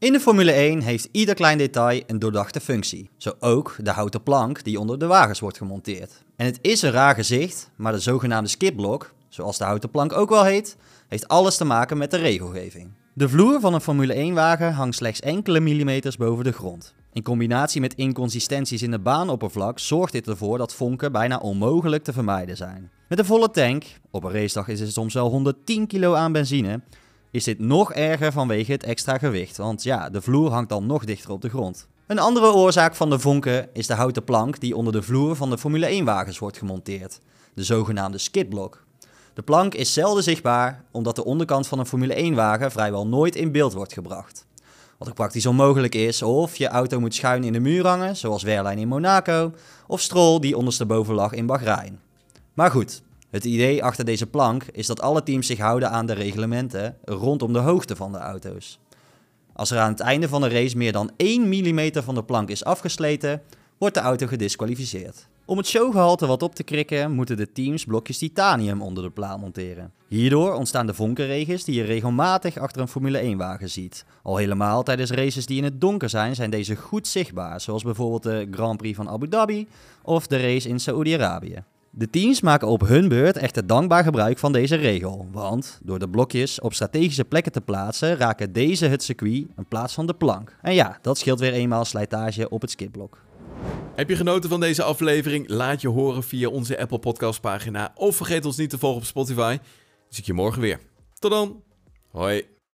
In de Formule 1 heeft ieder klein detail een doordachte functie. Zo ook de houten plank die onder de wagens wordt gemonteerd. En het is een raar gezicht, maar de zogenaamde skipblok, zoals de houten plank ook wel heet, heeft alles te maken met de regelgeving. De vloer van een Formule 1-wagen hangt slechts enkele millimeters boven de grond. In combinatie met inconsistenties in de baanoppervlak zorgt dit ervoor dat vonken bijna onmogelijk te vermijden zijn. Met een volle tank, op een racedag is het soms wel 110 kilo aan benzine, is dit nog erger vanwege het extra gewicht, want ja, de vloer hangt dan nog dichter op de grond. Een andere oorzaak van de vonken is de houten plank die onder de vloer van de Formule 1-wagens wordt gemonteerd, de zogenaamde skidblok. De plank is zelden zichtbaar omdat de onderkant van een Formule 1-wagen vrijwel nooit in beeld wordt gebracht. Wat ook praktisch onmogelijk is, of je auto moet schuin in de muur hangen, zoals Wehrlein in Monaco, of Stroll die ondersteboven lag in Bahrein. Maar goed, het idee achter deze plank is dat alle teams zich houden aan de reglementen rondom de hoogte van de auto's. Als er aan het einde van de race meer dan 1 mm van de plank is afgesleten, wordt de auto gedisqualificeerd. Om het showgehalte wat op te krikken, moeten de teams blokjes titanium onder de plaat monteren. Hierdoor ontstaan de vonkenregens die je regelmatig achter een Formule 1-wagen ziet. Al helemaal tijdens races die in het donker zijn, zijn deze goed zichtbaar, zoals bijvoorbeeld de Grand Prix van Abu Dhabi of de race in Saoedi-Arabië. De teams maken op hun beurt echter dankbaar gebruik van deze regel, want door de blokjes op strategische plekken te plaatsen raken deze het circuit in plaats van de plank. En ja, dat scheelt weer eenmaal slijtage op het skipblok. Heb je genoten van deze aflevering? Laat je horen via onze Apple Podcast pagina of vergeet ons niet te volgen op Spotify. Zie ik je morgen weer. Tot dan. Hoi.